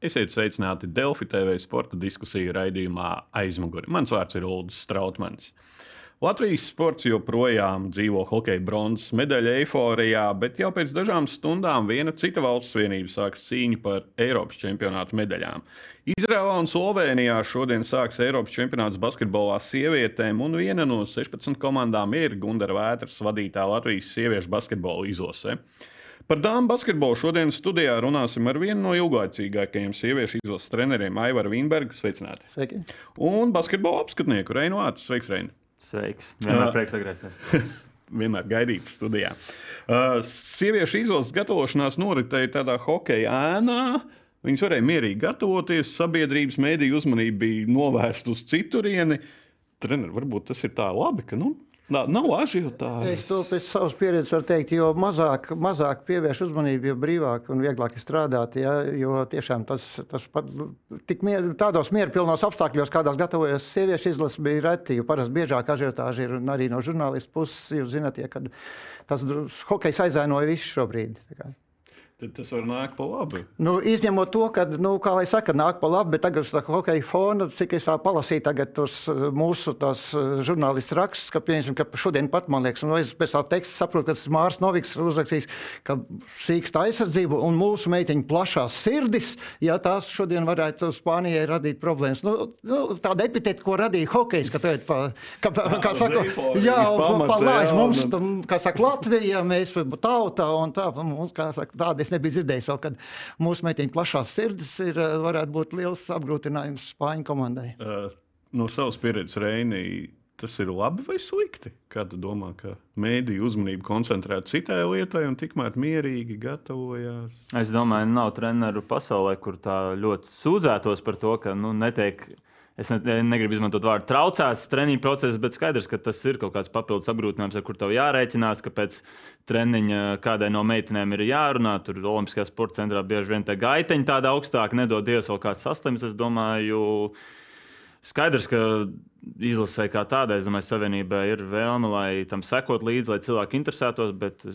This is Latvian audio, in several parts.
Esiet sveicināti Delfi TV sporta diskusiju raidījumā aizmugurē. Mans vārds ir Ulrichs Strautmans. Latvijas sports joprojām dzīvo hokeja bronzas medaļu eiforijā, bet jau pēc dažām stundām viena cita valsts vienība sāks cīņu par Eiropas čempionāta medaļām. Izrēlā un Slovenijā šodien sāks Eiropas čempionāts basketbolā sievietēm, un viena no 16 komandām ir Gundara Vētras vadītā Latvijas sieviešu basketbola izlase. Par dāmu basketbolu šodienas studijā runāsim ar vienu no ilglaicīgākajiem sieviešu izlases treneriem, Aivaru Vīnbergu. Sveicināti! Sveiki! Un basketbola apskatnieku Reinu Vācu. Sveiks, Reini! Sveiks! Vienmēr prieks atgriezties! Vienmēr gaidīts studijā. Uh, sieviešu izlases gatavošanās noritēja tādā hokeja ēnā. Viņas varēja mierīgi gatavoties, sabiedrības mēdīju uzmanība bija novērsta uz citurieni. Trener, varbūt tas ir tā labi, ka nu, Nav, nav ažiotāžas. Es to pēc savas pieredzes varu teikt, jo mazāk, mazāk pievērš uzmanību, jo brīvāk un vieglāk strādāt. Ja, jo tiešām tas, tas pat tik mier, tādos mierpilnos apstākļos, kādās gatavojas sieviešu izlases, bija reti. Jo parasti biežāk ažiotāži ir arī no žurnālistu puses. Jūs zināt, ja, kad tas hokejs aizēnoja visu šobrīd. Tad tas var nākt pa labi. Nu, izņemot to, ka, nu, kā lai saka, nāk pa labi, bet tagad tā hokeja fona, cik es tā palasīju, tagad tos eh, mūsu tās eh, žurnālistu rakstus, ka, pieņemsim, ka šodien pat, man liekas, un es pēc tā teksta saprotu, ka tas Mārs Noviks ir uzrakstījis, ka sīksta aizsardzība un mūsu meitiņu plašās sirdis, ja tās šodien varētu Spānijai radīt problēmas. Nu, nu, tāda epitēta, ko radīja hokejs, ka tagad, pa, ka, kā, kā saka, jā, pa lāž mums, kā saka, Latvija, mēs tauta un tā, mums, kā saka, tāda es nebiju dzirdējis vēl, kad mūsu meitiņu plašās sirds ir, eh, varētu būt liels apgrūtinājums Spāņu komandai. Uh, no savas pieredzes Reinī. Tas ir labi vai slikti? Kā tu domā, ka mēdīja uzmanību koncentrēt citai lietai un tikmēr mierīgi gatavojās? Es domāju, nav treneru pasaulē, kur tā ļoti sūdzētos par to, ka nu, netiek es ne, negribu izmantot vārdu traucēts treniņu process, bet skaidrs, ka tas ir kaut kāds papildus apgrūtinājums, ar kur tev jārēķinās, ka pēc treniņa kādai no meitenēm ir jārunā. Tur Olimpiskajā sporta centrā bieži vien tā gaiteņa tāda augstāka, nedod Dievs vēl kāds saslims. Es domāju, skaidrs, ka izlasē kā tādai, es domāju, savienībai ir vēlme, lai tam sekot līdzi, lai cilvēki interesētos, bet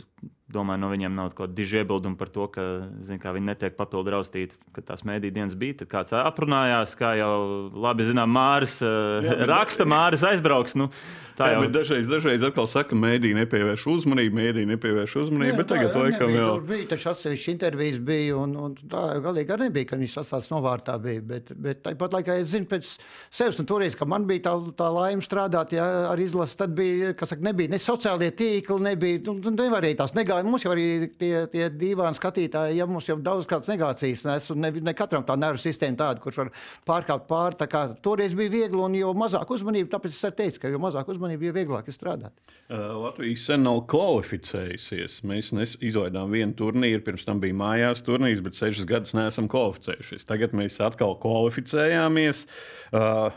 domāju, no viņiem nav kaut kāda diža iebilduma par to, ka zin, viņi netiek papildu raustīti, ka tās mēdī dienas bija. Tad kāds aprunājās, kā jau labi zinām, Māris Jā, raksta, Māris aizbrauks. Nu, tā jau ir. Dažreiz, dažreiz atkal saka, ka mēdī nepievērš uzmanību, mēdī nepievērš uzmanību, Jā, bet tagad tā, laikam nebija, jau. Tur bija taču atsevišķi intervijas bija, un, un tā galīgi arī nebija, ka viņš atstāts novārtā bija. Bet, bet tāpat laikā es zinu pēc sevis, un toreiz, kad man bija tā, tā laime strādāt jā, ar izlasi, tad bija, kas saka, nebija ne sociālie tīkli, nebija, nu, nevarēja tās negāja mums jau arī tie, tie dīvaini skatītāji, ja mums jau daudz kādas negācijas nes, un ne, ne katram tā nervu sistēma tāda, kurš var pārkāpt pāri. Tā kā toreiz bija viegli, un jo mazāk uzmanību, tāpēc es arī teicu, ka jo mazāk uzmanību, jo vieglāk ir strādāt. Uh, Latvija sen nav kvalificējusies. Mēs izlaidām vienu turnīru, pirms tam bija mājās turnīrs, bet sešas gadus neesam kvalificējušies. Tagad mēs atkal kvalificējāmies. Uh,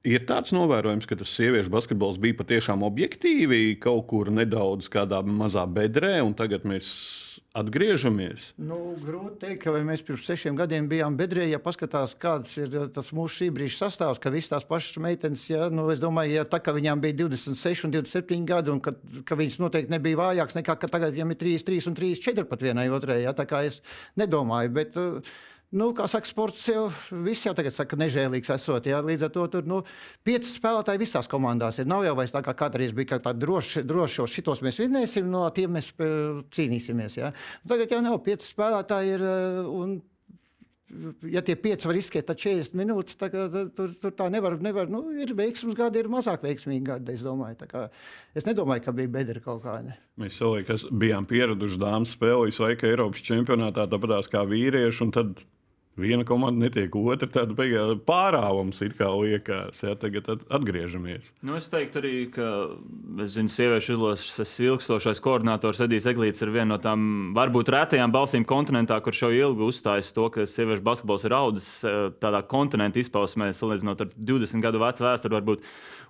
Ir tāds novērojums, ka tas sieviešu basketbols bija patiešām objektīvi, kaut kur nedaudz kādā mazā bedrē, un tagad mēs atgriežamies. Nu, grūti pateikt, ka mēs pirms sešiem gadiem bijām bedrē. Ja paskatās, kāds ir uh, tas mūsu šī brīža sastāvs, ka visas tās pašas meitenes, ja, nu, es domāju, ja tā kā viņām bija 26 un 27 gadi, un ka, ka viņas noteikti nebija vājākas nekā tagad, ja ir 3, 3 un 3, 4 pat vienai otrai. Ja, tā kā es nedomāju. Bet, uh, Nu, kā saka, sports jau viss jau tagad saka, nežēlīgs esot. Jā. Līdz ar to tur nu, pieci spēlētāji visās komandās ir. Nav jau vairs tā kā kādreiz bija, ka tā droši, droši šitos mēs vinnēsim, no tiem mēs cīnīsimies. Jā. Tagad jau nav pieci spēlētāji. Ir, un, ja tie pieci var izskriet 40 minūtes, tad tur, tur tā nevar. nevar nu, ir veiksmīgi gadi, ir mazāk veiksmīgi gadi. Es, domāju, kā, es nedomāju, ka bija bedra kaut kāda. Mēs savulaik bijām pieraduši dāmas spēlēs, vai Eiropas čempionātā, tāpat kā vīrieši. Tad Viena komanda netiek otra, tad pārāvums ir kā liekas. Jā, tagad atgriežamies. Nu, es teiktu arī, ka es zinu, sieviešu izlases ilgstošais koordinators Edijs Eglīts ir viena no tām varbūt retajām balsīm kontinentā, kurš jau ilgi uzstājas to, ka sieviešu basketbols ir audzis eh, tādā kontinentu izpausmē, salīdzinot ar 20 gadu vecu vēsturi. Varbūt.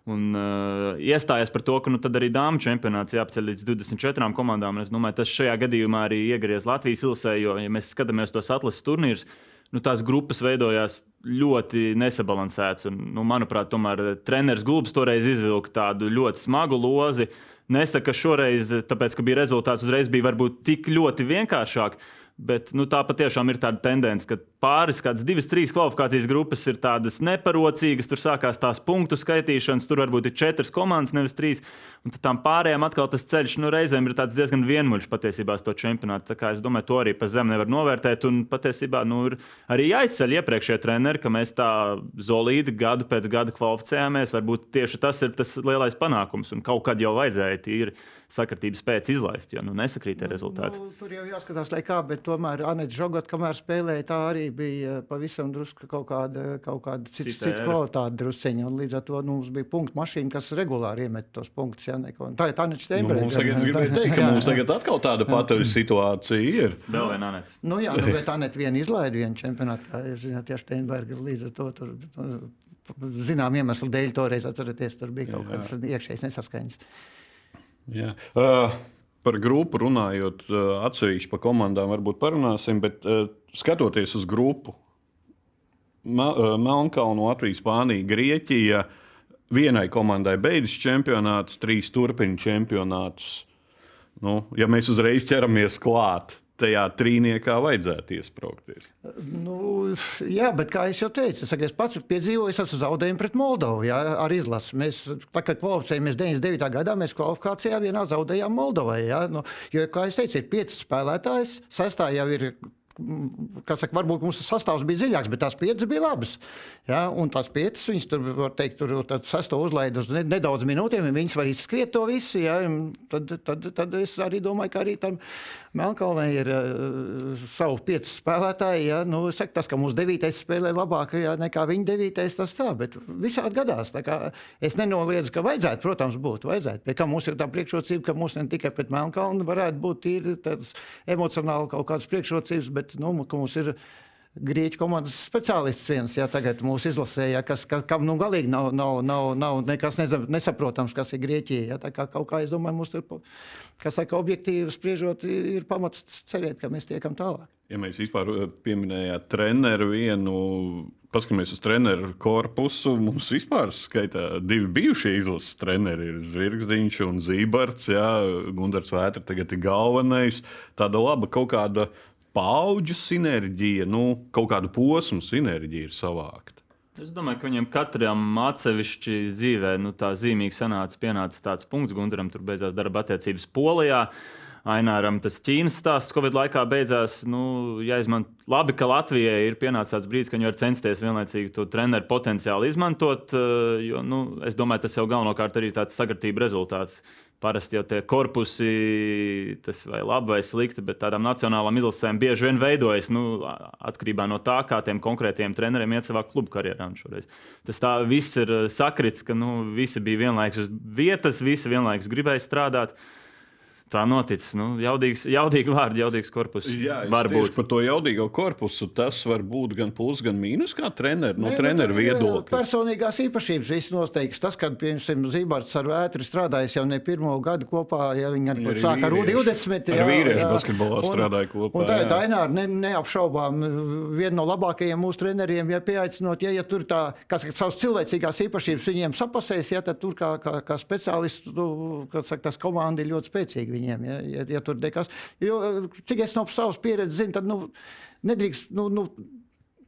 Un uh, iestājās par to, ka nu, arī dāmas čempionāts jāapceļ līdz 24 komandām. Es domāju, tas šajā gadījumā arī iegriez Latvijas ilsē, jo, ja mēs skatāmies tos atlases turnīrus, nu, tās grupas veidojās ļoti nesabalansētas. Un, nu, manuprāt, tomēr treneris Gulbs toreiz izvilka tādu ļoti smagu lozi. Nesaka, ka šoreiz, tāpēc, ka bija rezultāts uzreiz, bija varbūt tik ļoti vienkāršāk. Bet nu, tā patiešām ir tāda tendence, ka pāris, kādas divas, trīs kvalifikācijas grupas ir tādas neparocīgas. Tur sākās tās punktu skaitīšanas, tur varbūt ir četras komandas, nevis trīs. Un tam pārējām atkal tas ceļš nu, reizēm ir diezgan vienmuļš patiesībā to čempionātu. Es domāju, to arī pa zemu nevar novērtēt. Un patiesībā nu, ir arī jāizceļ iepriekšējie treneri, ka mēs tā zolīdi gadu pēc gada kvalificējāmies. Varbūt tieši tas ir tas lielais panākums. Un kaut kad jau vajadzēja tīri sakritības pēc izlaist, jo nu, nesakrīt ar rezultātu. Nu, tur jau jāskatās, lai kā, bet tomēr Anēta Žogot, kamēr spēlēja, tā arī bija pavisam drusku kaut kāda, kaut kāda cits, Cita cits kvalitāte drusceņa. Un līdz ar to nu, mums bija punktu mašīna, kas regulāri iemet tos punktus. Ja, neko. tā ir Anēta Steinberga. Nu, mums tagad gribēja teikt, ka mums tagad atkal tāda pati situācija ir. Vēl viena Anēta. Nu jā, nu, bet Anēta vien izlaida vienu čempionātu, kā jūs zināt, ja Steinberga līdz ar to tur. Zinām iemeslu dēļ toreiz atcerieties, tur bija kaut kāds iekšējs nesaskaņas. Jā. Uh, par grupu runājot, uh, atsevišķi par komandām varbūt parunāsim, bet uh, skatoties uz grupu, Melnkalnu, Latviju, Spāniju, Grieķiju. Vienai komandai beidzas čempionāts, trīs turpina čempionātus. Nu, ja mēs uzreiz ķeramies klāt, tajā trīniekā vajadzētu iesprāgties. Nu, jā, bet kā jau teicu, es, es pats piedzīvoju, es esmu zaudējumu pret Moldovu jā, ar izlasi. Mēs, tā kā kvalificējamies 99. gadā, mēs kvalifikācijā vienā zaudējām Moldovai. Jā, nu, jo, kā jau teicu, ir pieci spēlētāji, sestā jau ir saka, varbūt tas sastāvs bija dziļāks, bet tās piecas bija labas. Ja? Un tās piecas, viņas tur, var teikt, tur sesto uzlaidu uz nedaudz minūtēm, un viņas var izskriet to visu. Ja? Tad, tad, tad es arī domāju, ka arī tam Melnkalnē ir uh, savu pieci spēlētāji. Ja? Nu, saka, tas, ka mūsu devītais spēlē labāk ja? nekā viņa devītais, tas tā, bet visādi gadās. Es nenoliedzu, ka vajadzētu, protams, būt. Vajadzētu. Bet kā mums ir tā priekšrocība, ka mums ne tikai pret Melnkalnu varētu būt tādas emocionāli kaut kādas priekšrocības, bet nu, mums ir grieķu komandas speciālists viens, ja tagad mūsu izlasē, ja, kas, ka, kam nu galīgi nav, nav, nav, nav nekas nesaprotams, kas ir Grieķija. Ja, tā kā kaut kā es domāju, mums tur, kas saka, objektīvi spriežot, ir pamats cerēt, ka mēs tiekam tālāk. Ja mēs vispār uh, pieminējām treneru vienu, paskatāmies uz treneru korpusu, mums vispār skaitā divi bijušie izlases treneri. Ir Zvirgzdiņš un Zībarts, jā, Gundars Vētra tagad ir galvenais. Tāda laba kaut kāda paudžu sinerģija, nu, kaut kādu posmu sinerģija ir savākta. Es domāju, ka viņam katram atsevišķi dzīvē nu, tā zīmīgi sanāca, pienāca tāds punkts, Gunteram tur beidzās darba attiecības Polijā. Aināram tas Ķīnas stāsts Covid laikā beidzās. Nu, jāizmanto labi, ka Latvijai ir pienācis tāds brīdis, ka viņi var censties vienlaicīgi to treneru potenciāli izmantot. Eh, jo, nu, es domāju, tas jau galvenokārt arī tāds sagatavības rezultāts. Parasti jau tie korpusi, tas vai labi vai slikti, bet tādām nacionālām izlasēm bieži vien veidojas nu, atkarībā no tā, kā tiem konkrētiem treneriem iet savā klubu karjerā. Tas tā viss ir sakrits, ka nu, visi bija vienlaikus uz vietas, visi vienlaikus gribēja strādāt. Uh, Tā noticis. Nu, jaudīgs, jaudīgi vārdi, jaudīgs korpus. Jā, varbūt par to jaudīgo korpusu. Tas var būt gan plus, gan mīnus, kā treneris. No treneru viedokļa. Personīgās īpašības viss noteikts. Tas, kad, piemēram, Zībārds ar vētri strādājis jau ne pirmo gadu kopā, ja viņi ar, sāk ar U20. Jā, ar vīriešu basketbolā strādāja kopā. Un tā ir Aināra ne, neapšaubām viena no labākajiem mūsu treneriem, ja pieaicinot, ja, ja tur tā, kas savas cilvēcīgās īpašības viņiem sapasēs, ja tad tur kā, kā, kā speciālistu, kas saka, tas komanda ir ļoti spēcīga viņiem, ja, ja, ja tur nekas. Jo, cik es no savas pieredzes zinu, tad nu, nedrīkst. Nu, nu,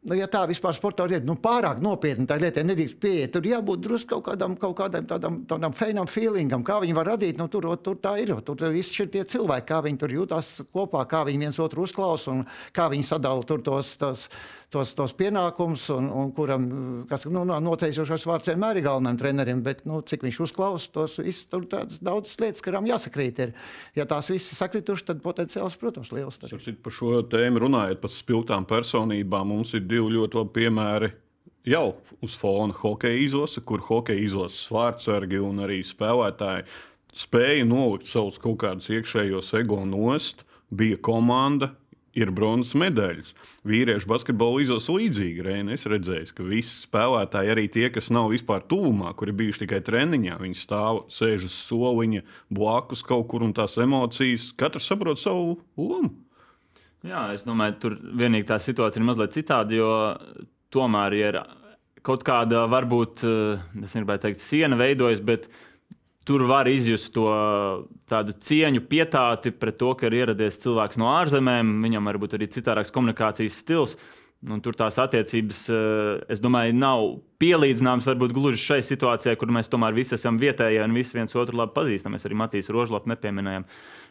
Nu, ja tā vispār sportā ir nu, pārāk nopietna, tā lieta nedrīkst pieiet. Tur jābūt drusku kaut kādam, kaut kādam tādam, tādam feinam feelingam, kā viņi var radīt. Nu, tur, tur tā ir. Tur viss šie cilvēki, kā viņi tur jūtas kopā, kā viņi viens otru uzklausa un kā viņi sadala tos. tos, tos tos, tos pienākumus, un, un kuram kas, nu, noteicošais vārds vienmēr ir galvenajam trenerim, bet nu, cik viņš uzklausa tos visus, tur daudzas lietas, kurām jāsakrīt. Ir. Ja tās visas sakritušas, tad potenciāls, protams, liels. Tad. Par šo tēmu runājot, par spilgtām personībām, mums ir divi ļoti labi piemēri. Jau uz fona hokeja izlase, kur hokeja izlases vārdsargi un arī spēlētāji spēja nolikt savus kaut kādus iekšējos ego nost. Bija komanda, ir bronzas medaļas. Vīriešu basketbolu izlase līdzīgi. Reina, es redzēju, ka visi spēlētāji, arī tie, kas nav vispār tuvumā, kuri bijuši tikai treniņā, viņi stāv, sēž uz soliņa, blakus kaut kur un tās emocijas. Katrs saprot savu lomu. Jā, es domāju, tur vienīgi tā situācija ir mazliet citāda, jo tomēr ir kaut kāda, varbūt, eh, es negribētu teikt, siena veidojas, bet Tur var izjust to tādu cieņu, pietāti pret to, ka ir ieradies cilvēks no ārzemēm. Viņam varbūt arī citādāks komunikācijas stils. Un tur tās attiecības, eh, es domāju, nav pielīdzināmas varbūt gluži šai situācijai, kur mēs tomēr visi esam vietējie un visi viens otru labi pazīstam. Mēs arī Matīs Rožlapu nepieminējām,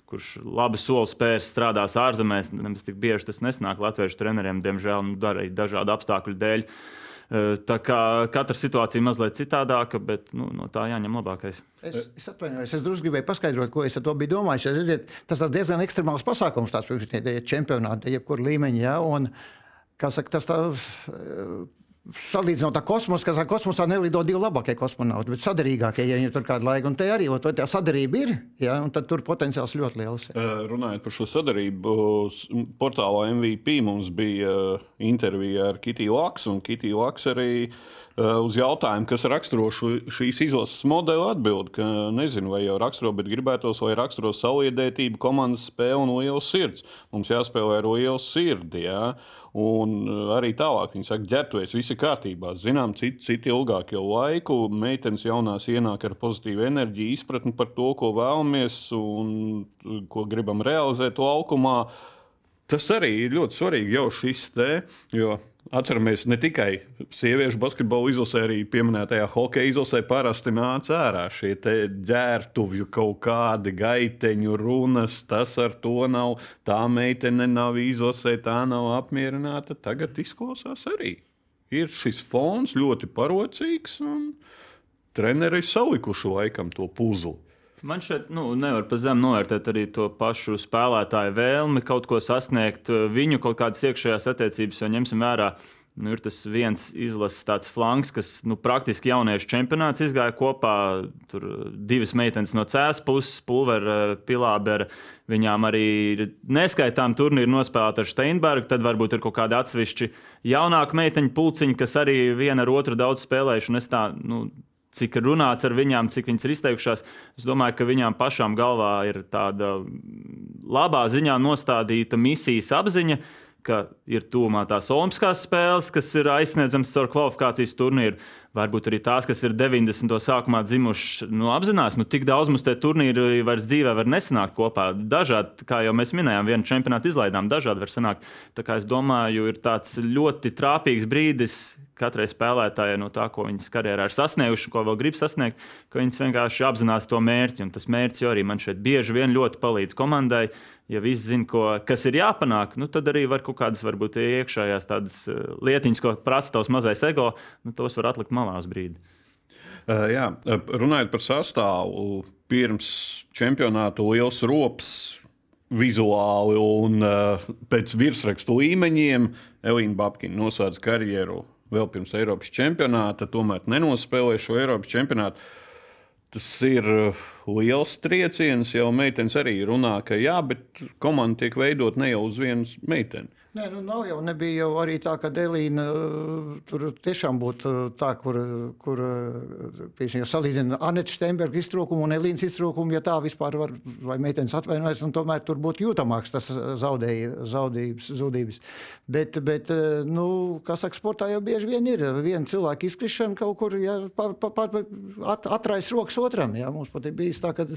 kurš labi soli spērs strādās ārzemēs. Nemaz tik bieži tas nesnāk latviešu treneriem, diemžēl, nu, arī dažādu apstākļu dēļ. Uh, tā kā katra situācija ir mazliet citādāka, bet nu, no tā jāņem labākais. Es, es atvainojos, es drusku gribēju paskaidrot, ko es ar to biju domājis. Ja, redziet, tas ir diezgan ekstremāls pasākums, tās čempionāti, jebkurā līmeņā. Ja, un, saka, tas tā, Salīdzinot ar kosmosu, kas kosmosā nelido divi labākie kosmonauti, bet sadarīgākie, ja viņiem tur kāda laika. Un te arī ot, tā sadarība ir, ja, un tur potenciāls ļoti liels. Runājot par šo sadarību, portālā MVP mums bija intervija ar Kitiju Laksu, un Kitija Laks arī uz jautājumu, kas raksturo šīs izlases modeli, atbild, ka nezinu, vai jau raksturo, bet gribētos, lai raksturo saliedētību, komandas spēli un lielu sirds. Mums jāspēlē ar lielu sirdi. Ja. Un eh, arī tālāk viņi saka, ģērbties, viss ir kārtībā. Zinām, citi, citi ilgāk jau laiku. Meitenes jaunās ienāk ar pozitīvu enerģiju, izpratni par to, ko vēlamies un eh, ko gribam realizēt laukumā. Tas arī ir ļoti svarīgi jau šis te, jo Atceramies, ne tikai sieviešu basketbola izlasē, arī pieminētajā hokeja izlasē parasti nāca ārā šie ģērbtuvju kaut kādi gaiteņu runas. Tas ar to nav. Tā meitene nav izlasē, tā nav apmierināta. Tagad izklausās arī. Ir šis fons ļoti parocīgs, un treneri ir salikuši laikam to puzli. Man šeit nu, nevar pa zemu novērtēt arī to pašu spēlētāju vēlmi kaut ko sasniegt, viņu kaut kādas iekšējās attiecības, jo ņemsim vērā. Nu, ir tas viens izlases tāds flanks, kas nu, praktiski jauniešu čempionāts izgāja kopā. Tur divas meitenes no cēlus puses, Pulvera, Pilābera. Viņām arī ir neskaitām turnīri nospēlēti ar Steinbergu. Tad varbūt ir kaut kādi atsevišķi jaunāki meiteņu pulciņi, kas arī viena ar otru daudz spēlējuši. Es tā, nu, cik runāts ar viņām, cik viņas ir izteikušās. Es domāju, ka viņām pašām galvā ir tāda labā ziņā nostādīta misijas apziņa, ka ir tūmā tās Olimpiskās spēles, kas ir aizsniedzamas caur kvalifikācijas turnīru. Varbūt arī tās, kas ir 90. sākumā dzimušas, nu, apzinās, nu, tik daudz mums te turnīru vairs dzīvē var nesanākt kopā. Dažādi, kā jau mēs minējām, vienu čempionātu izlaidām, dažādi var sanākt. Tā kā es domāju, ir tāds ļoti trāpīgs brīdis, katrai spēlētājai no tā, ko viņas karjerā ir sasnieguši, ko vēl grib sasniegt, ka viņas vienkārši apzinās to mērķi. Un tas mērķis arī man šeit bieži vien ļoti palīdz komandai. Ja viss zina, ko, kas ir jāpanāk, nu, tad arī var kaut kādas varbūt iekšējās eh, lietiņas, ko prasa tavs mazais ego, nu, tos var atlikt malā uz brīdi. Uh, jā, runājot par sastāvu, pirms čempionāta liels rops vizuāli un uh, pēc virsrakstu līmeņiem Elīna Babkina noslēdz karjeru vēl pirms Eiropas čempionāta, tomēr nenospēlēja šo Eiropas čempionātu. Tas ir uh, liels trieciens. Jau meitenes arī runā, ka jā, bet komanda tiek veidot ne jau uz vienas meitenes. Nē, nu nav jau nebija jau arī tā, ka Delīna uh, tur tiešām būtu uh, tā, kur, kur uh, piemēram, salīdzina Anētas Steinberga iztrūkumu un Elīnas iztrūkumu, ja tā vispār var, vai meitenes atvainojas, un tomēr tur būtu jūtamāks tas zaudēja, zaudības, zudības. Bet, bet, nu, kā saka, sportā jau bieži vien ir viena cilvēka izkrišana kaut kur, ja, pa, pa, pa, at, atrais rokas otram. Ja, mums pat ir ka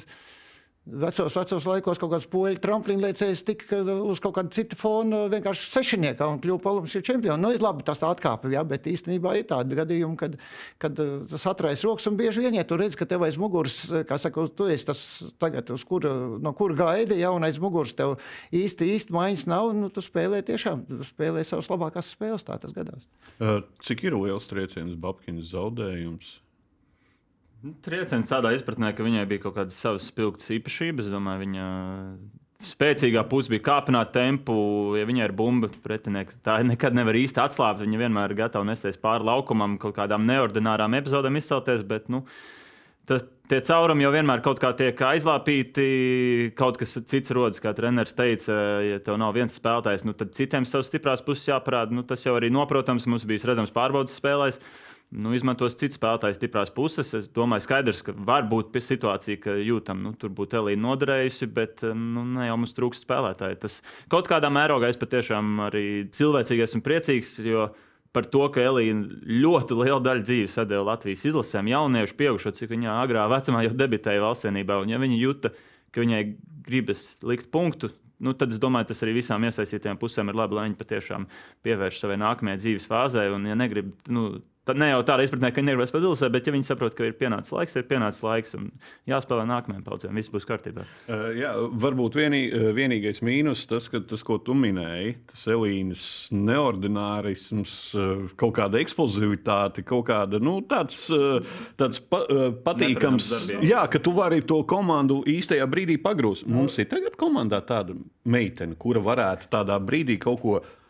Vecos, vecos laikos kaut kāds poļu tramplīnlēcējs tika uz kaut kāda cita fona vienkārši sešniekā un kļuva par Olimpisku čempionu. Nu, labi, tas tā atkāpa, jā, bet īstenībā ir tādi gadījumi, kad, kad uh, tas atrais rokas un bieži vien, ja tu redz, ka tev aiz muguras, kā saka, tu esi tas tagad, uz kura, no kur gaidi, ja, un aiz muguras tev īsti, īsti maiņas nav, nu, tu spēlē tiešām, tu spēlē savas labākās spēles, tā tas gadās. Uh, cik ir liels trieciens Babkinas zaudējums? Nu, trieciens tādā izpratnē, ka viņai bija kaut kādas savas spilgtas īpašības. Domāju, viņa spēcīgā puse bija kāpināt tempu. Ja viņai ir bumba, pretinieks tā nekad nevar īsti atslābt. Viņa vienmēr ir gatava nesties pāri laukumam, kaut kādām neordinārām epizodēm izcelties. Bet, nu, tas, tie caurumi jau vienmēr kaut kā tiek aizlāpīti. Kaut kas cits rodas, kā treneris teica, ja tev nav viens spēlētājs, nu, tad citiem savas stiprās puses jāparāda. Nu, tas jau arī noprotams, mums bija redzams pārbaudas spēlēs nu, izmantos citas spēlētājas stiprās puses. Es domāju, skaidrs, ka var būt situācija, ka jūtam, nu, tur būtu Elīna noderējusi, bet nu, ne jau mums trūkst spēlētāji. Tas kaut kādā mērogā es patiešām arī cilvēcīgais un priecīgs, par to, ka Elīna ļoti lielu daļu dzīves sadēļ Latvijas izlasēm, jauniešu, pieaugušo, cik viņa agrā vecumā jau debitēja valstsienībā. Un, ja viņa jūta, ka viņai gribas likt punktu, nu, tad es domāju, tas arī visām iesaistītajām pusēm ir labi, lai viņi patiešām pievērš savai nākamajai dzīves fāzē. Un, ja negrib, nu, Tad ne jau tādā izpratnē, ka viņi negribēs padalīties, bet ja viņi saprot, ka ir pienācis laiks, ir pienācis laiks un jāspēlē nākamajam paudzēm, viss būs kārtībā. Uh, jā, varbūt vienī, vienīgais mīnus tas, ka tas, ko tu minēji, tas Elīnas neordinārisms, kaut kāda eksplozivitāte, kaut kāda nu, tāds, tāds pa, patīkams. Jā, ka tu vari to komandu īstajā brīdī pagrūst. Mums ir tagad komandā tāda meitene, kura varētu tādā brīdī kaut ko darīt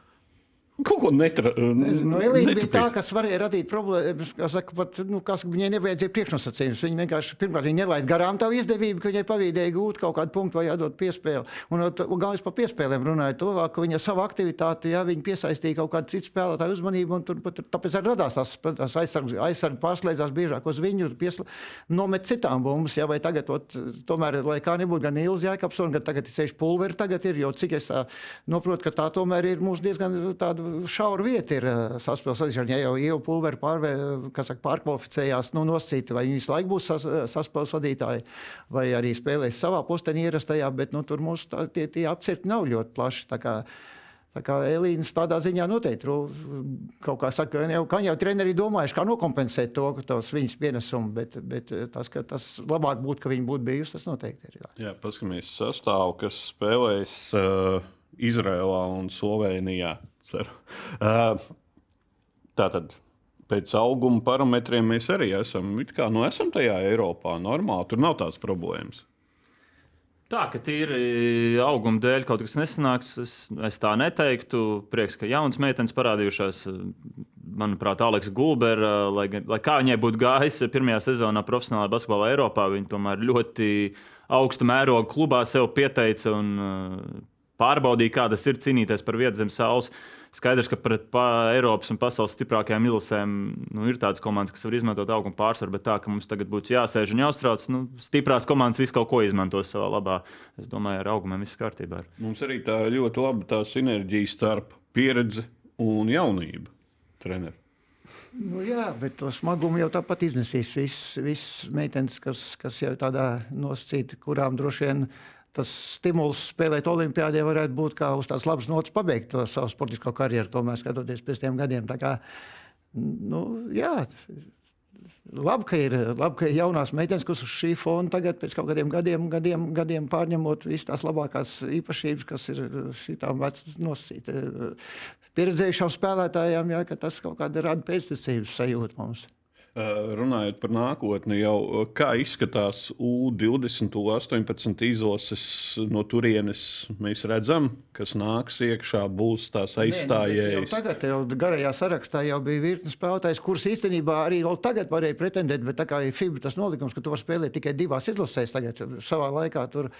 Kaut ko netra, nu, Elīna bija tā, kas varēja radīt problēmas. Saka, pat, nu, kas, viņai nevajadzēja priekšnosacījumus. Viņa vienkārši pirmkārt viņa nelaida garām tā izdevību, ka viņai pavīdēja gūt kaut kādu punktu vai jādod piespēli. Un, un galvenais par piespēlēm runāja to, ka viņa savu aktivitāti, ja viņa piesaistīja kaut kādu citu spēlētāju uzmanību, un tur, pat, tāpēc arī radās tās, tās aizsargi, aizsargi pārslēdzās biežāk uz viņu, piesla, nomet citām bumbas. Ja, vai tagad, ot, tomēr, lai kā nebūtu gan Ilza Jākapsona, gan tagad ir ceļš pulveri, tagad ir, jo cik es tā noprotu, ka tā tomēr ir mūsu diezgan tāda šaura vieta ir eh, saspēles sadzīšana. Ja jau Ieva Pulveri pārvē, saka, pārkvalificējās, nu noscīta, vai viņi visu laiku būs sas, saspēles vadītāji, vai arī spēlēs savā postenī ierastajā, bet nu, tur mums tā, tie, tie apcirti nav ļoti plaši. Tā kā, Elīnas tādā ziņā noteikti kaut kā saka, jau, kā jau treneri domājuši, kā nokompensēt to, tos viņas pienesumu, bet, bet tas, ka tas labāk būtu, ka viņi būtu bijusi, tas noteikti ir. Jā, jā paskatāmies sastāvu, kas spēlēs uh, Izrēlā un Slovenijā. Uh, tātad pēc auguma parametriem mēs arī esam, kā, nu, esam tajā Eiropā. Normāli, tur nav tādas problēmas. Tā, ka tīri auguma dēļ kaut kas nesanāks, es, es tā neteiktu. Prieks, ka jaunas meitenes parādījušās. Manuprāt, Aleks Gulbera, lai, lai kā viņai būtu gājis pirmajā sezonā profesionālā basketbolā Eiropā, viņa tomēr ļoti augsta mēroga klubā sev pieteica un pārbaudīja, kā tas ir cīnīties par vietu zem saules. Skaidrs, ka pret Eiropas un pasaules stiprākajām izlasēm nu, ir tādas komandas, kas var izmantot auguma pārsvaru, bet tā, ka mums tagad būtu jāsēž un jāuztrauc, nu, stiprās komandas visu kaut ko izmantos savā labā. Es domāju, ar augumiem viss kārtībā. Ir. Mums arī tā ļoti laba tā sinerģija starp pieredzi un jaunību treneru. Nu, jā, bet to smagumu jau tāpat iznesīs visas vis meitenes, kas, kas jau tādā nosacīta, kurām droši vien tas stimuls spēlēt Olimpijādē varētu būt kā uz tādas labas nots pabeigt to savu sportisko karjeru, tomēr skatoties pēc tiem gadiem. Tā kā, nu, jā, Labi, ka ir, labi, ka ir jaunās meitenes, kas uz šī fona tagad, pēc kaut kādiem gadiem, gadiem, gadiem pārņemot visas tās labākās īpašības, kas ir šitām nosacītām pieredzējušām spēlētājām, jā, ka tas kaut kāda rada pēctecības sajūtu mums. Eh, runājot par nākotni, jau eh, kā izskatās U20, U18 izlases no turienes, mēs redzam, kas nāks iekšā, būs tās aizstājējas. Tagad jau garajā sarakstā jau bija virkni spēlētājs, kurus īstenībā arī vēl tagad varēja pretendēt, bet tā kā ir FIBA tas nolikums, ka tu vari spēlēt tikai divās izlasēs, tagad savā laikā tur,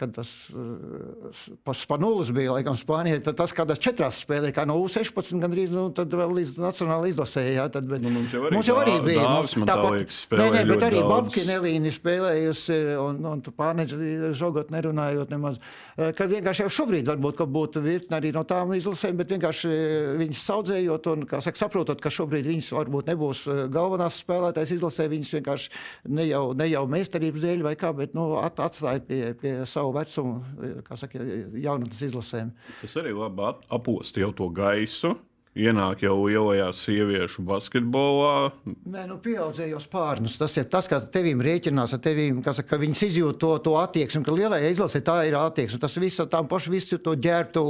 kad tas uh, Spanulis bija, laikam, Spānijā, tad tas kādās četrās spēlē, kā no U16 gandrīz, nu, tad vēl līdz nacionāla izlasē, jā, tad, bet, nu, mums jau arī, mums jau arī bija dāvis man tāpat, nē, nē, bet arī Babkina Elīna spēlējusi, un, un tu pārneģi žogot nerunājot nemaz. Eh, kad vienkārši jau šobrīd varbūt būtu virkni arī no tām izlasēm, bet vienkārši eh, viņas saudzējot un, kā saka, saprotot, ka šobrīd viņas varbūt nebūs eh, galvenās spēlētājas izlasē, viņas vienkārši ne jau, ne jau meistarības dēļ vai kā, bet nu, at, atstāja pie, pie savu vecumu, kā saka, jaunatnes izlasēm. Tas arī labi apost jau to gaisu Ienāk jau lielajā sieviešu basketbolā. Nē, nu, pieaudzējos pārnus. Tas ir tas, kā tevīm rēķinās tevīm, kas, ka viņas izjūt to, to attieksmi, ka lielajā izlasē tā ir attieksme. Tas viss ar tām pašu visu to ģērbtu,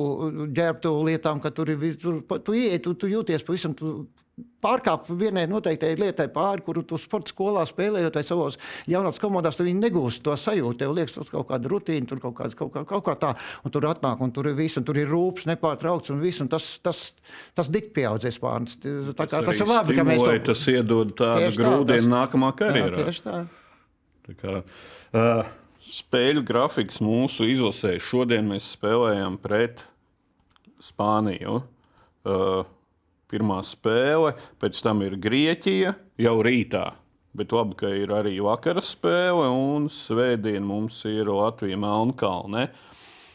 ģērbtu lietām, ka tur ir, tur, tu ieej, tu, tu jūties pavisam, tu pārkāpt vienai noteiktai lietai pāri, kuru tu sporta skolā spēlējot, vai savos jaunatnes komandās, tu negūsi to sajūtu. Tev liekas, tas kaut kāda rutīna, tur kaut, kāds, kaut, kā, kaut kā tā, un tur atnāk, un tur ir viss, un tur ir rūpes nepārtraukts, un viss, un tas, tas, tas dik pieaudzēs pārnes. Tā kā tas ir labi, ka mēs to... Tas iedod tādu grūdienu tas... nākamā karjerā. Jā, tieši tā. tā kā, uh, spēļu grafiks mūsu izlasē. Šodien mēs spēlējam pret Spāniju. Uh, pirmā spēle, pēc tam ir Grieķija jau rītā. Bet labi, ka ir arī vakara spēle, un svētdien mums ir Latvija Melnkalne.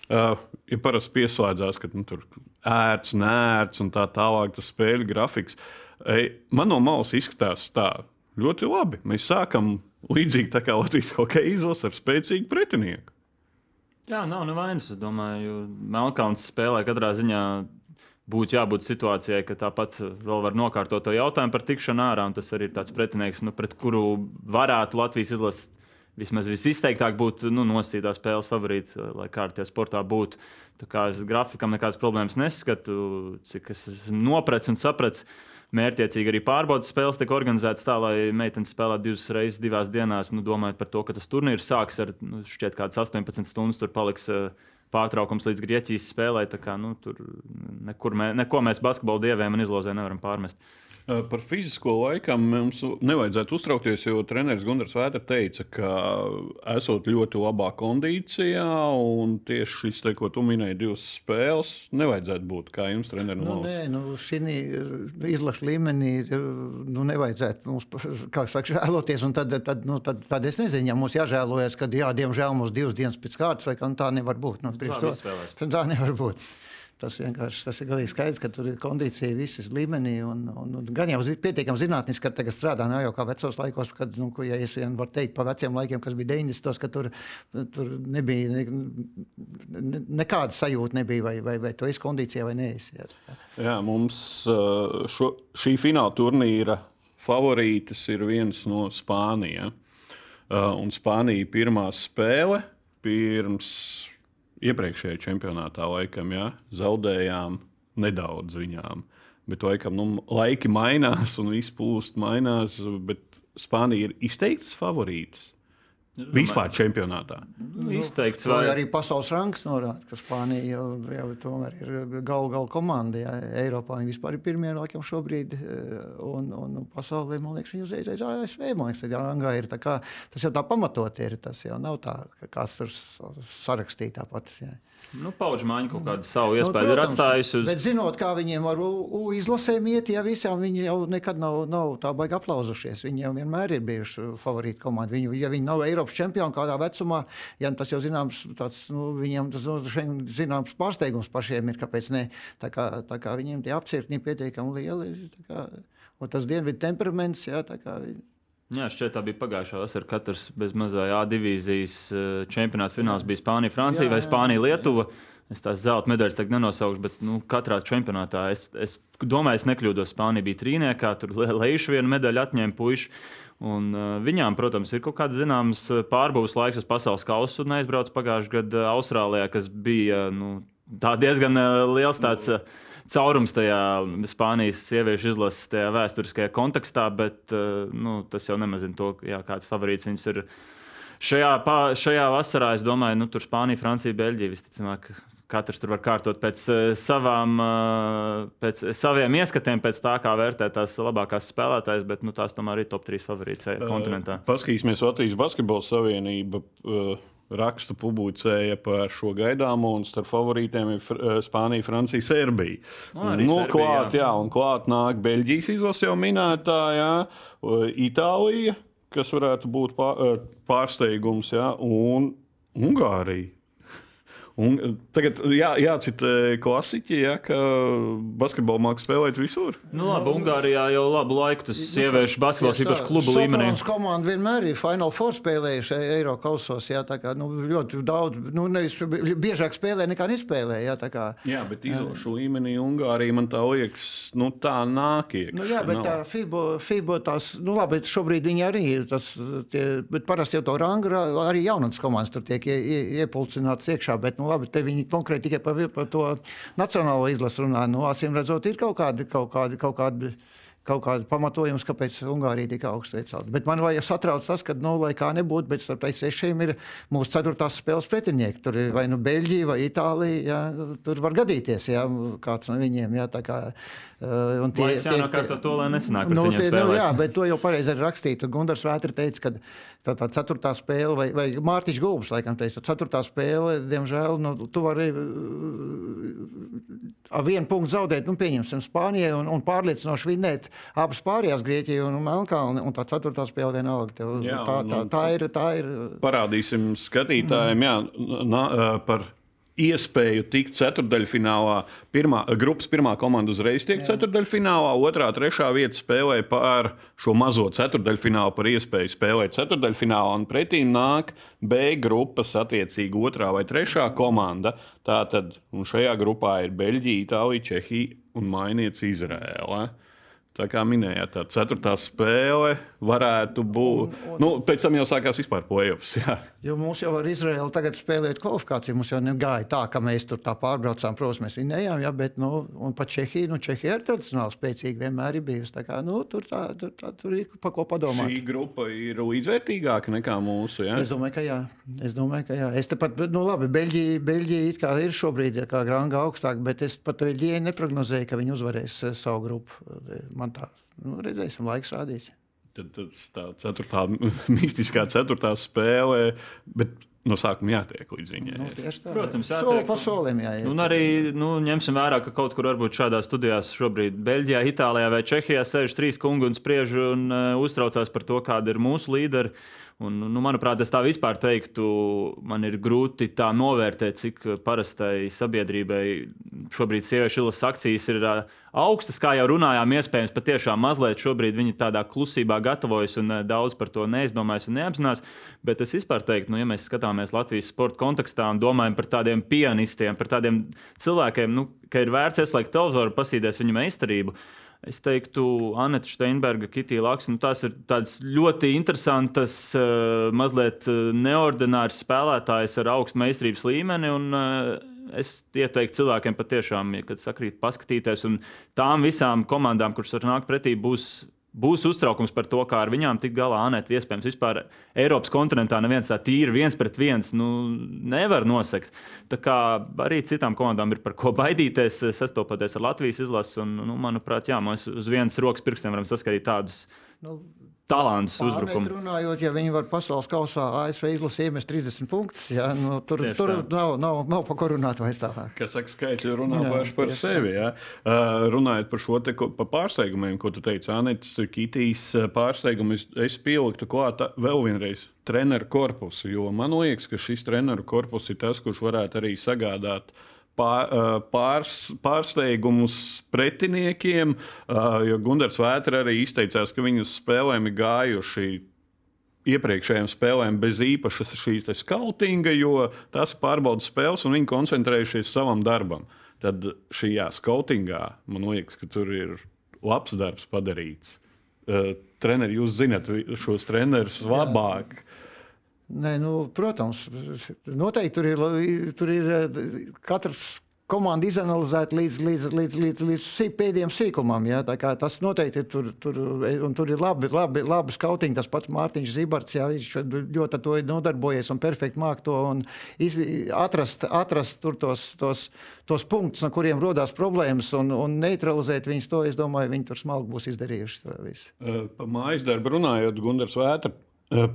Uh, ja parasti pieslēdzās, ka nu, tur ērts, nērts un tā tālāk, tas spēļu grafiks. Man no malas izskatās tā ļoti labi. Mēs sākam līdzīgi tā kā Latvijas hokeja izlase ar spēcīgu pretinieku. Jā, nav nevainas. Es domāju, Melkāns spēlē katrā ziņā. Būtu jābūt situācijai, ka tāpat vēl var nokārtot to jautājumu par tikšanu ārā. Tas arī ir tāds pretinieks, nu, pret kuru varētu Latvijas izlase vismaz visizteiktāk būt nu, nosacītā spēles favorīts, lai kā ar tie sportā būtu. Tā kā es grafikam nekādas problēmas neskatu, cik es esmu nopratis un sapratis. Mērķiecīgi arī pārbaudas spēles tika organizētas tā, lai meitenes spēlētu divas reizes, divās dienās. Nu, domājot par to, ka tas turnīrs sāks ar nu, šķiet kādas 18 stundas, tur paliks uh, pārtraukums līdz Grieķijas spēlē. Kā, nu, tur nekur mē, neko mēs basketbola dieviem un izlozē nevaram pārmest. Uh, par fizisko laikam mums nevajadzētu uztraukties, jo treneris Gunārs Vētra teica, ka esot ļoti labā kondīcijā, un tieši šis, te, ko tu minēji, divas spēles, nevajadzētu būt kā jums, treneris. Nu, nē, nu, šī eh, izlaša līmenī eh, nu, nevajadzētu mums, kā saka, žēloties. Tad, tad, nu, tad, tad es nezinu, ja mums jāžēlojas, ka, jā, diemžēl mums divas dienas pēc kārtas, vai kā nu, tā nevar būt. Nu, tā, tā nevar būt. Tas vienkārši tas ir galīgi skaidrs, ka tur ir kondīcija visas līmenī. Un, un, un gan jau pietiekami zinātniski, ka tagad strādā ne jau kā vecos laikos, kad, nu, ko, ja es vien varu teikt par veciem laikiem, kas bija 90. ka tur, tur nebija ne, ne, nekāda sajūta, nebija, vai, vai, vai tu esi kondīcijā vai nē. Jā, mums šo, šī fināla turnīra favorītis ir viens no Spānijas. Un Spānija pirmā spēle pirms iepriekšējā čempionātā laikam ja, zaudējām nedaudz viņām. Bet laikam, nu, laiki mainās un viss plūst mainās. Bet Spānija ir izteiktas favorītas. Vispār čempionātā. Nu, Izteikts, vai arī pasaules rangs norāda, ka Spānija jau, jau tomēr ir galu galā komanda. Jā. Eiropā viņi vispār ir pirmie laikam šobrīd, eh, un, un pasaulē, man liekas, viņi uzreiz aiz ASV. Man liekas, tā rangā ir tā kā, tas jau tā pamatot ir, tas jau nav tā, ka kāds tur sarakstīja tāpat. Jā. Nu, Pauģa mājiņa kaut kādu savu nu, iespēju nu, protams, ir atstājusi. Uz... Bet zinot, kā viņiem ar izlasēm iet, ja visām viņi jau nekad nav, nav tā baigi aplauzušies. Viņi jau vienmēr ir bijuši favorīti komandi. Viņi, ja viņi nav Eiropas čempioni kādā vecumā, ja tas jau zināms, tāds, nu, viņiem tas nu, zināms pārsteigums pašiem ir, kāpēc ne. Tā kā, tā kā viņiem tie apcirkņi pietiekami lieli. Kā, un tas dienvidu temperaments, jā, tā kā viņi. Jā, šķiet, tā bija pagājušā vasarā. Katrs bez mazā A divīzijas eh, čempionāta fināls bija Spānija, Francija jā, jā, vai Spānija, Lietuva. Es tās zelta medaļas tagad nenosaukšu, bet nu, katrā čempionātā es, es domāju, es nekļūdos. Spānija bija trīniekā, tur lejuši vienu medaļu atņēma puiši. Un, uh, viņām, protams, ir kaut kāds zināms eh, pārbūves laiks uz pasaules kausa. Un aizbraucu pagājušajā gadā Austrālijā, kas bija nu, diezgan uh, liels tāds. Uh, caurums tajā Spānijas sieviešu izlases vēsturiskajā kontekstā, bet eh, nu, tas jau nemazina to, jā, kāds favorīts viņas ir. Šajā, šajā vasarā es domāju, nu, tur Spānija, Francija, Beļģija visticamāk. Katrs tur var kārtot pēc, eh, savām, eh, pēc saviem ieskatiem, pēc tā, kā vērtē tās labākās spēlētājas, bet nu, tās tomēr ir top 3 favorīts kontinentā. Paskatīsimies Latvijas Basketbola Savienība. Rakstu publicēja par šo gaidāmo, un starp favorītiem ir eh, Spānija, Francija, Serbija. No, nu, Serbija, klāt, jā. Jā, un klāt nāk Beļģijas izlase jau minētā, jā, Itālija, kas varētu būt eh, pārsteigums, jā, un Ungārija. Un eh, tagad jā, jācita klasiķi, ja, ka basketbolu mākslinieks spēlēt visur. Nu, labi, Ungārijā jau labu laiku tas nu, sieviešu basketbols īpaši klubu Sofons līmenī. komanda vienmēr ir Final Four spēlējuši Eiro kausos. Jā, tā kā nu, ļoti daudz, nu, nevis biežāk spēlē nekā nespēlē. Jā, kā, jā bet izlošu līmenī Ungārija man tā liekas, nu tā nāk iekšā. Nu, jā, bet nav. tā FIBO, FIBO tās, nu labi, šobrīd viņi arī ir tas, tie, bet parasti jau to rangu arī jaunas komandas tur tiek ie, ie, iepulcināts iekšā. Bet, nu, nu, labi, te viņi konkrēti tikai par, par to nacionālo izlasu runā. Nu, acīm redzot, ir kaut kādi, kaut kādi, kaut kādi kaut kāda pamatojums, kāpēc Ungārija tik augstu iecelta. Bet man vajag satrauc tas, ka, nu, lai kā nebūtu, bet starp sešiem ir mūsu ceturtās spēles pretinieki. Tur ir vai nu Beļģija vai Itālija. Jā, tur var gadīties, ja kāds no viņiem. Jā, kā, uh, un tie, tie, tie, to, lai nesanāk, nu, tie, nu, jā, bet to jau pareizi ir rakstīts. Gundars Vētra teica, ka tā, tā ceturtā spēle, vai, vai Mārtiņš Gulbs, laikam, teica, ceturtā spēle, diemžēl, nu, tu vari ar vienu punktu zaudēt, nu, pieņemsim, Spānijai un, un pārliecinoši vinnēt abas pārējās Grieķiju un Melnkalni, un tā ceturtā spēle vienalga. Tev, jā, tā, tā, tā, ir, tā ir. Parādīsim skatītājiem, jā, na, par iespēju tikt ceturdaļfinālā. Pirmā, grupas pirmā komanda uzreiz tiek Jā. ceturdaļfinālā, otrā, trešā vieta spēlē pār šo mazo ceturdaļfinālu par iespēju spēlēt ceturdaļfinālā, un pretī nāk B grupas attiecīgi otrā vai trešā komanda. Tātad šajā grupā ir Beļģija, Itālija, Čehija un Mainīts Izrēla. Tā kā minējāt, tā ceturtā spēle varētu būt. Un, un, nu, pēc tam jau sākās vispār plēsoņas. Jo mums jau ar Izraēlu tagad spēlēt kvalifikāciju. Mums jau negāja tā, ka mēs tur tā pārbraucām. Protams, mēs vinējām, ja, bet nu, pat Čehija, nu, Čehija ir tradicionāli spēcīga, vienmēr ir bijusi. Tā kā, nu, tur, tā, tur, tā, tur ir pa ko padomāt. Šī grupa ir līdzvērtīgāka nekā mūsu. Ja? Es domāju, ka jā. Es domāju, ka jā. Es tepat, nu, labi, Beļģija, Beļģija ir šobrīd kā granga augstāk, bet es pat Beļģijai neprognozēju, ka viņi uzvarēs eh, savu grupu. Man tā, nu, redzēsim, laiks rādīs. Tad, tad tā ceturtā mistiskā ceturtā spēlē. Bet no sākuma jātiek līdz viņai. Nu, tā, Protams, jātiek. Soli pa solim jāiet. Un arī nu, ņemsim vērā, ka kaut kur varbūt šādā studijā šobrīd Beļģijā, Itālijā vai Čehijā sēž trīs kungi un spriež un uh, uztraucās par to, kāda ir mūsu līderi. Un, nu, manuprāt, es tā vispār teiktu, man ir grūti tā novērtēt, cik parastai sabiedrībai šobrīd sieviešu ilas akcijas ir augstas, kā jau runājām. Iespējams, patiešām mazliet šobrīd viņi tādā klusībā gatavojas un daudz par to neizdomājas un neapzinās. Bet es vispār teiktu, nu, ja mēs skatāmies Latvijas sporta kontekstā un domājam par tādiem pianistiem, par tādiem cilvēkiem, nu, ka ir vērts ieslēgt televizoru, pasīties viņu meistarību. Es teiktu, Anita Steinberga, Kitija Laks. Nu, tās ir ļoti interesantas, uh, mazliet eh, neordināras spēlētājas ar augstu meistarības līmeni. Un, uh, es ieteiktu cilvēkiem patiešām, ja, kad sakrīt, paskatīties. Un tām visām komandām, kuras var nākt pretī, būs būs uztraukums par to, kā ar viņām tikt galā. Anēt, iespējams, vispār Eiropas kontinentā neviens tā tīri viens pret viens nu, nevar nosegt. Tā kā arī citām komandām ir par ko baidīties, sastopoties ar Latvijas izlasi. Un, nu, manuprāt, jā, mēs uz vienas rokas pirkstiem varam saskatīt tādus. Nu, talants uzbrukumā. Runājot, ja viņi var pasaules kausā ASV izlasīt iemest 30 punktus, ja, nu, tur, Tieši tur tā. nav, nav, nav pa ko runāt vairs tālāk. Kas saka, skaitļi runā jā, paši par sevi. Ja. Uh, runājot par šo te, ko, pa pārsteigumiem, ko tu teici, Anītas Kitijas pārsteigumu, es, es pieliktu klāt vēl vienreiz treneru korpusu, jo man liekas, ka šis treneru korpus ir tas, kurš varētu arī sagādāt uh, pārs, pārsteigumus pretiniekiem, jo Gunārs Vētra arī izteicās, ka viņu spēlēm ir gājuši. Iepriekšējām spēlēm bez īpašas šīs skautinga, jo tas pārbauda spēles un viņi koncentrējušies savam darbam. Tad šajā skautingā man liekas, ka tur ir labs darbs padarīts. Uh, treneri, jūs zinat šos trenerus labāk. Nē, nu, protams, noteikti tur ir, tur ir katrs komanda izanalizēta līdz, līdz, līdz, līdz, līdz pēdējiem sīkumam. Ja? Tas noteikti ir, tur, tur, tur ir labi, labi, labi skautiņi. Tas pats Mārtiņš Zibarts, ja? viņš ļoti ar to ir nodarbojies un perfekti māk to iz, atrast, atrast tos, tos, tos punktus, no kuriem rodas problēmas un, un neutralizēt viņus. To es domāju, viņi tur smalki būs izdarījuši. Par mājas darbu runājot, Gunārs Vētra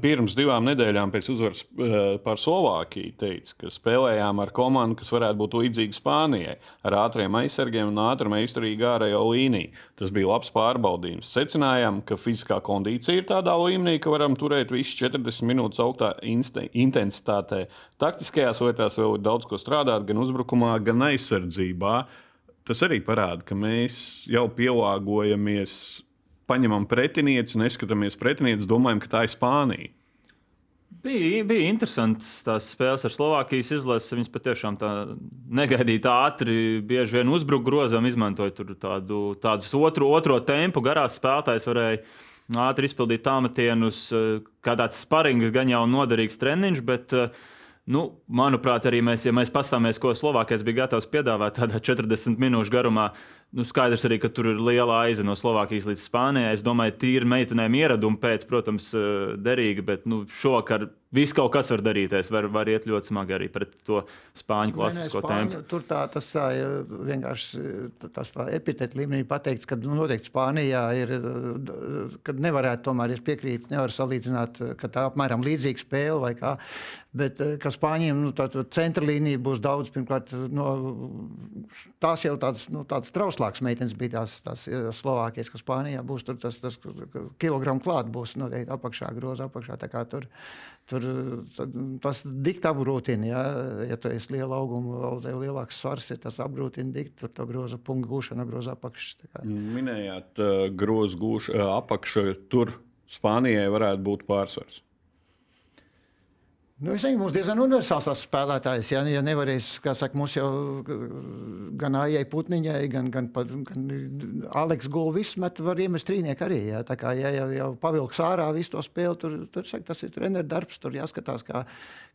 pirms divām nedēļām pēc uzvaras eh, pār Slovākiju teica, ka spēlējām ar komandu, kas varētu būt līdzīga Spānijai, ar ātriem aizsargiem un ātru meistarīgu ārējo līniju. Tas bija labs pārbaudījums. Secinājām, ka fiziskā kondīcija ir tādā līmenī, ka varam turēt visu 40 minūtes augstā intensitātē. Taktiskajās lietās vēl ir daudz ko strādāt, gan uzbrukumā, gan aizsardzībā. Tas arī parāda, ka mēs jau pielāgojamies paņemam pretinieci, neskatāmies pretinieci, domājam, ka tā ir Spānija. Bija, bija interesantas tās spēles ar Slovākijas izlasi. Viņas patiešām tā negaidīti ātri, bieži vien uzbruka grozam, izmantoja tādu, tādus otru, otro tempu. Garās spēlētājs varēja ātri izpildīt tāmetienus, kā tāds sparings, gan jau noderīgs treniņš. Bet, nu, manuprāt, arī mēs, ja mēs pastāmies, ko Slovākijas bija gatavs piedāvāt tādā 40 minūšu garumā, Nu, skaidrs arī, ka tur ir liela aiza no Slovākijas līdz Spānijai. Es domāju, tīri meitenēm ieradumu pēc, protams, eh, derīga, bet nu, šovakar viss kaut kas var darīties. Var, var iet ļoti smagi arī pret to spāņu klasisko tempu. Tur tā, tas tā, vienkārši tas epitēta līmenī pateikts, ka nu, noteikti Spānijā ir, kad nevarētu tomēr piekrīt, nevar salīdzināt, ka tā apmēram līdzīga spēle vai kā. Bet ka Spāņiem nu, tā, tā centra līnija būs daudz, pirmkārt, no, tās jau tādas, nu, tādas trauslākas meitenes bija tās, tās Slovākijas, ka Spānijā būs tur tas, tas kilogramu klāt būs noteikti apakšā, groza apakšā. Tur, tas dikti apgrūtina. Ja, ja tu esi liela auguma, vēl tev lielāks svars, ja tas apgrūtina dikti, tur to groza punktu gūšana, groza apakšā. Minējāt, uh, groza gūšana uh, apakšā, tur Spānijai varētu būt pārsvars. Nu, es domāju, mums diezgan universāls tas spēlētājs. Ja, ja nevarēs, kā saka, mums jau gan Aijai Putniņai, gan, gan, gan Aleks Gulvis met var iemest trīnieku arī. Ja. Tā kā ja, jau, jau pavilks ārā visu to spēli, tur, tur saka, tas ir treneru darbs, tur jāskatās, kā,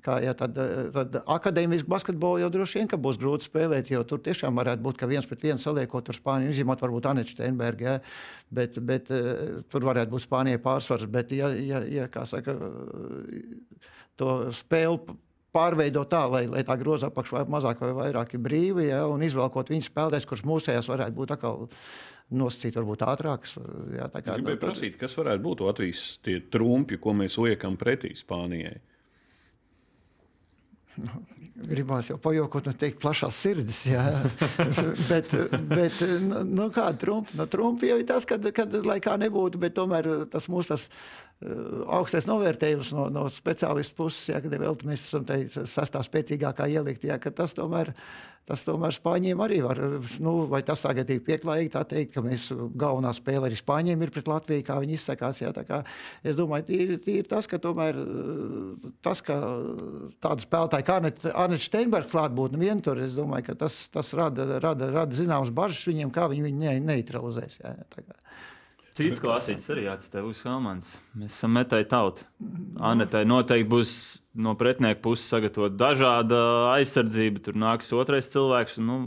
kā ja, tad, tad akadēmisku basketbolu jau droši vien, ka būs grūti spēlēt, jo tur tiešām varētu būt, ka viens pret vienu saliekot ar Spāniju, izņemot varbūt Aneču Steinbergu, ja, bet, bet tur varētu būt Spānijai pārsvars, bet, ja, ja, ja kā saka, to spēli pārveidot tā, lai, lai tā groza apakšā vai mazāk vai vairāk ir brīva, ja, un izvēlēt viņu spēlētājs, kurš mūsējās varētu būt atkal nosacīt, varbūt ātrāks. Jā, tā kā, gribēju prasīt, kas varētu būt Latvijas tie trumpi, ko mēs liekam pretī Spānijai? Nu, gribās jau pajokot, un teikt, plašās sirdis. bet, bet nu, nu kāda trumpa? Nu, trumpa jau ir tas, kad, kad lai kā nebūtu, bet tomēr tas mūsu tas augstais novērtējums no, no speciālistu puses, ja, kad vēl mēs esam sastā spēcīgākā ielikt, ja, tas tomēr, tas tomēr Spāņiem arī var, nu, vai tas tagad ir pieklājīgi tā teikt, ka mēs galvenā spēle arī Spāņiem ir pret Latviju, kā viņi izsakās, ja, tā kā es domāju, tīri, tīri tas, ka tomēr tas, ka tāda spēlētāja kā Arnett Steinbergs klātbūtne vien tur, es domāju, ka tas, tas rada, rada, rada zināmas bažas viņiem, kā viņi viņu neutralizēs. Ja, tā kā. Cits klasīts arī atstāja uz Helmans. Mēs esam metāji tauta. Anetai noteikti būs no pretinieka puses sagatavot dažāda aizsardzība. Tur nāks otrais cilvēks. Nu,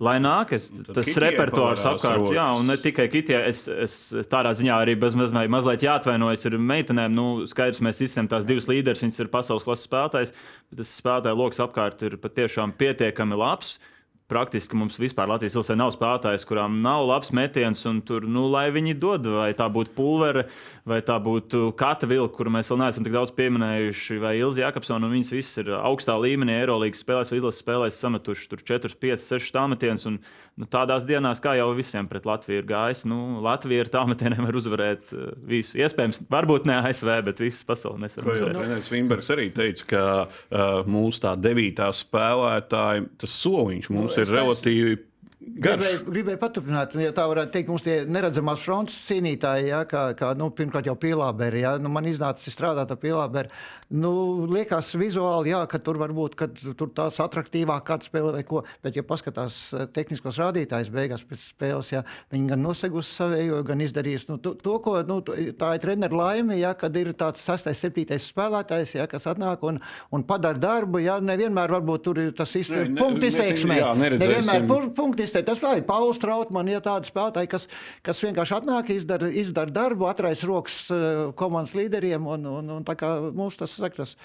Lai nāk, es, tas repertuārs apkārt, jā, un ne tikai Kitijā. Es, es tādā ziņā arī bez mazliet, mazliet jāatvainojas ar meitenēm. Nu, skaidrs, mēs izsam tās divas līderes, viņas ir pasaules klases spēlētājs, bet tas spēlētāju lokus apkārt ir patiešām pietiekami labs. Uh, praktiski mums vispār Latvijas valstī nav spēlētājs, kurām nav labs metiens, un tur, nu, lai viņi dod, vai tā būtu pulvere, vai tā būtu kata vilka, kuru mēs vēl neesam tik daudz pieminējuši, vai Ilzi Jakobsona, un viņas visas ir augstā līmenī, Eirolandes spēlēs, vai izlases spēlēs sametuši tur 4, 5, 6 tāmetienus, un nu, tādās dienās, kā jau visiem pret Latviju ir gājis, nu, Latvija ar tāmetieniem var uzvarēt uh, visu. Iespējams, varbūt ne ASV, bet visas pasaules mēs varam uzvarēt. Treneris Vimbergs arī teica, ka uh, mūsu tā devītā spēlētāja, tas soliņš mums ir Джерела ти Gribēju, gribēju paturpināt, ja tā varētu teikt, mums tie neredzamās frontes cīnītāji, ja, kā, kā nu, pirmkārt jau pielāberi. Ja, nu, man iznāca strādāt ar pielāberi. Nu, liekas vizuāli, jā, ka tur var būt tur tāds attraktīvāk kāds spēle vai ko, bet, ja paskatās eh, tehniskos rādītājus beigās pēc spēles, ja, viņi gan nosegusi savējo, gan izdarījusi nu, to, to, ko, nu, tā ir treneru laime, ja, kad ir tāds sastais, septītais spēlētājs, ja, kas atnāk un, un padara darbu, ja, nevienmēr varbūt tur ir tas īsti punktu izteiksmē. Nevienmēr punktu izteiksmē. Tas vēl ir Pauls Trautmans, ja tādi spēlētāji, kas, kas vienkārši atnāk, izdara, izdara darbu, atrais rokas eh, komandas līderiem un, un, un tā kā mums tas saka, tas,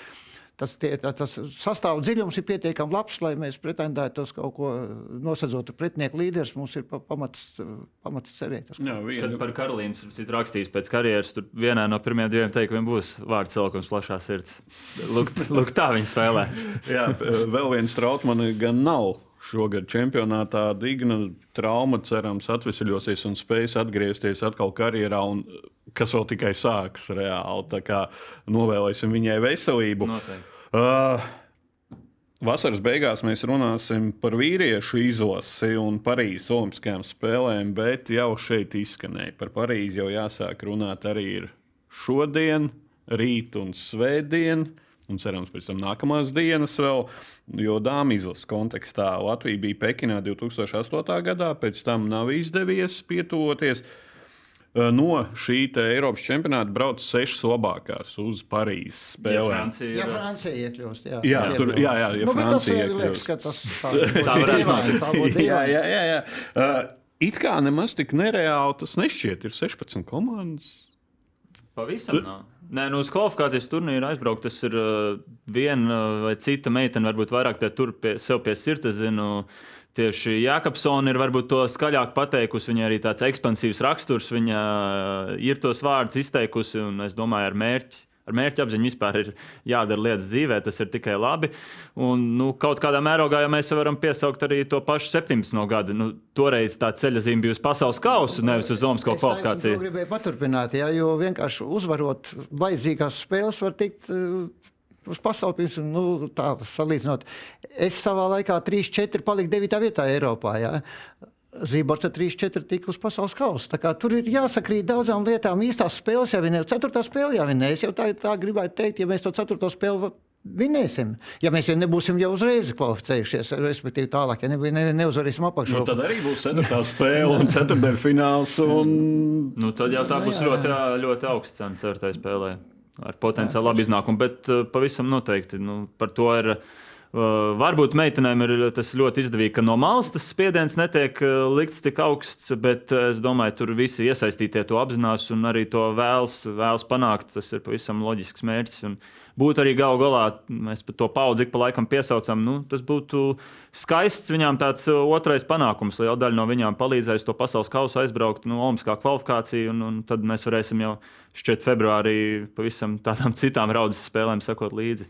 tas, tie, tas sastāvdaļas dziļums ir pietiekami labs, lai mēs pretendētu uz kaut ko nosacot pretinieku līderus. Mums ir pamats, pamats cerēt. Jā, viena... Par Karolīnas ir rakstījis pēc karjeras. Tur vienā no pirmajiem diviem teikumiem būs vārds celkums plašā sirds. Lūk, lūk tā viņi spēlē. Jā, vēl viens trautmani gan nav šogad čempionātā Digna trauma cerams atvesaļosies un spēs atgriezties atkal karjerā, un kas vēl tikai sāks reāli. Tā kā novēlēsim viņai veselību. Noteikti. Uh, Vasaras beigās mēs runāsim par vīriešu izlasi un Parīzes Olimpiskajām spēlēm, bet jau šeit izskanēja par Parīzi jau jāsāk runāt arī šodien, rīt un svētdien. Uh, un cerams, pēc tam nākamās dienas vēl. Jo dāmas kontekstā Latvija bija Pekinā 2008. gadā, pēc tam nav izdevies pietuvoties. No šī Eiropas čempionāta brauc sešas labākās uz Parīzes spēlēm. Ja Francija iekļūst, jā, jā, tur, jā, jā, ja nu, Francija iekļūst. Liekas, tas tā, tā varētu būt. jā, jā, jā, jā. Uh, it kā nemaz tik nereāli tas nešķiet. Ir 16 komandas. Pavisam nav. Nē, nu uz kvalifikācijas turnīru aizbraukt, tas ir uh, viena vai cita meitene, varbūt vairāk te tur pie, sev pie sirds. Es zinu, tieši Jākapsona ir varbūt to skaļāk pateikusi. Viņa arī tāds ekspansīvs raksturs, viņa uh, ir tos vārdus izteikusi, un es domāju, ar mērķi ar mērķa apziņu vispār ir jādara lietas dzīvē, tas ir tikai labi. Un, nu, kaut kādā mērogā jau mēs varam piesaukt arī to pašu 17. gadu. Nu, toreiz tā ceļa zīme bija uz pasaules kausa, nevis uz Olimpisko kvalifikāciju. Es gribēju paturpināt, jā, jo vienkārši uzvarot vajadzīgās spēles var tikt. Uh, uz pasaules nu, tā salīdzinot. Es savā laikā 3-4 paliku 9. vietā Eiropā. Jā. Zībots ar 3-4 tika uz pasaules kausa. Tur ir jāsakrīt daudzām lietām. Īstās spēles jau vinēja, 4. spēlē jau vinēja. Es jau tā, tā gribētu teikt, ja mēs to 4. spēli vinēsim. Ja mēs jau nebūsim jau uzreiz kvalificējušies, respektīvi tālāk, ja ne, ne, neuzvarēsim apakšā. Nu, tad arī būs 4. spēle un 4. fināls. Un... Nu, tad jau tā būs jā, jā. ļoti, ļoti augsts cena 4. spēlē. Ar potenciāli labu iznākumu, bet uh, pavisam noteikti nu, par to ir. Uh, varbūt meitenēm ir tas ļoti izdevīgi, ka no malas tas spiediens netiek likts tik augsts, bet es domāju, tur visi iesaistītie to apzinās un arī to vēlas, vēlas panākt. Tas ir pavisam loģisks mērķis. Un būtu arī galu galā, mēs to paudzi ik pa laikam piesaucam, nu, tas būtu skaists viņām tāds otrais panākums. Liela daļa no viņām palīdzēs to pasaules kausu aizbraukt, nu, Olimpiskā kvalifikācija, un, un tad mēs varēsim jau šķiet februārī pavisam tādām citām raudas spēlēm sekot līdzi.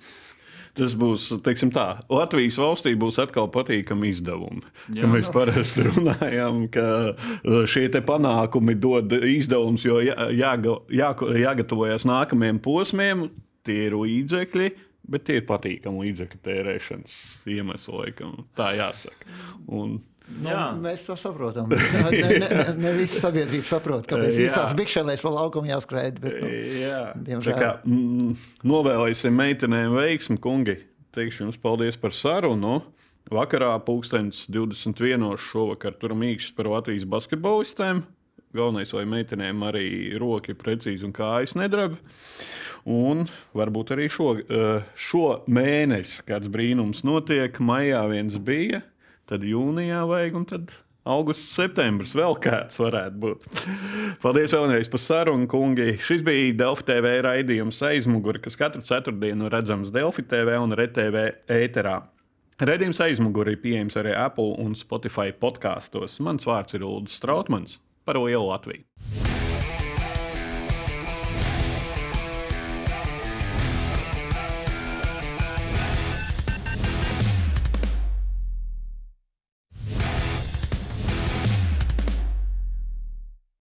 Tas būs, teiksim tā, Latvijas valstī būs atkal patīkami izdevumi. Ja mēs parasti runājam, ka uh, šie panākumi dod izdevumus, jo jā, jāga, jā, jāgatavojas nākamajiem posmiem, tie ir līdzekļi. Bet tie ir patīkami līdzekļu tērēšanas iemesli, laikam. Tā jāsaka. Un Nu, Jā. mēs to saprotam. Ne, ne, ne, visi sabiedrība saprot, kāpēc īsās bikšēlēs pa laukumu jāskrēja. Bet, nu, Jā, diemžēl. kā mm, novēlēsim meitenēm veiksmi, kungi. Teikšu jums paldies par sarunu. Vakarā pulkstenis 21. šovakar tur mīkšķis par Latvijas basketbolistēm. Galvenais, lai meitenēm arī roka ir precīzi un kājas nedrab. Un varbūt arī šo, eh, šo mēnesi kāds brīnums notiek. Maijā viens bija tad jūnijā vajag, un tad augusts, septembris vēl kāds varētu būt. Paldies vēlreiz par sarunu, kungi. Šis bija Delfi TV raidījums aizmuguri, kas katru ceturtdienu redzams Delfi TV un RTV ēterā. Redījums aizmugurē ir pieejams arī Apple un Spotify podkāstos. Mans vārds ir Ulrichs Strautmans par Lielu Latviju.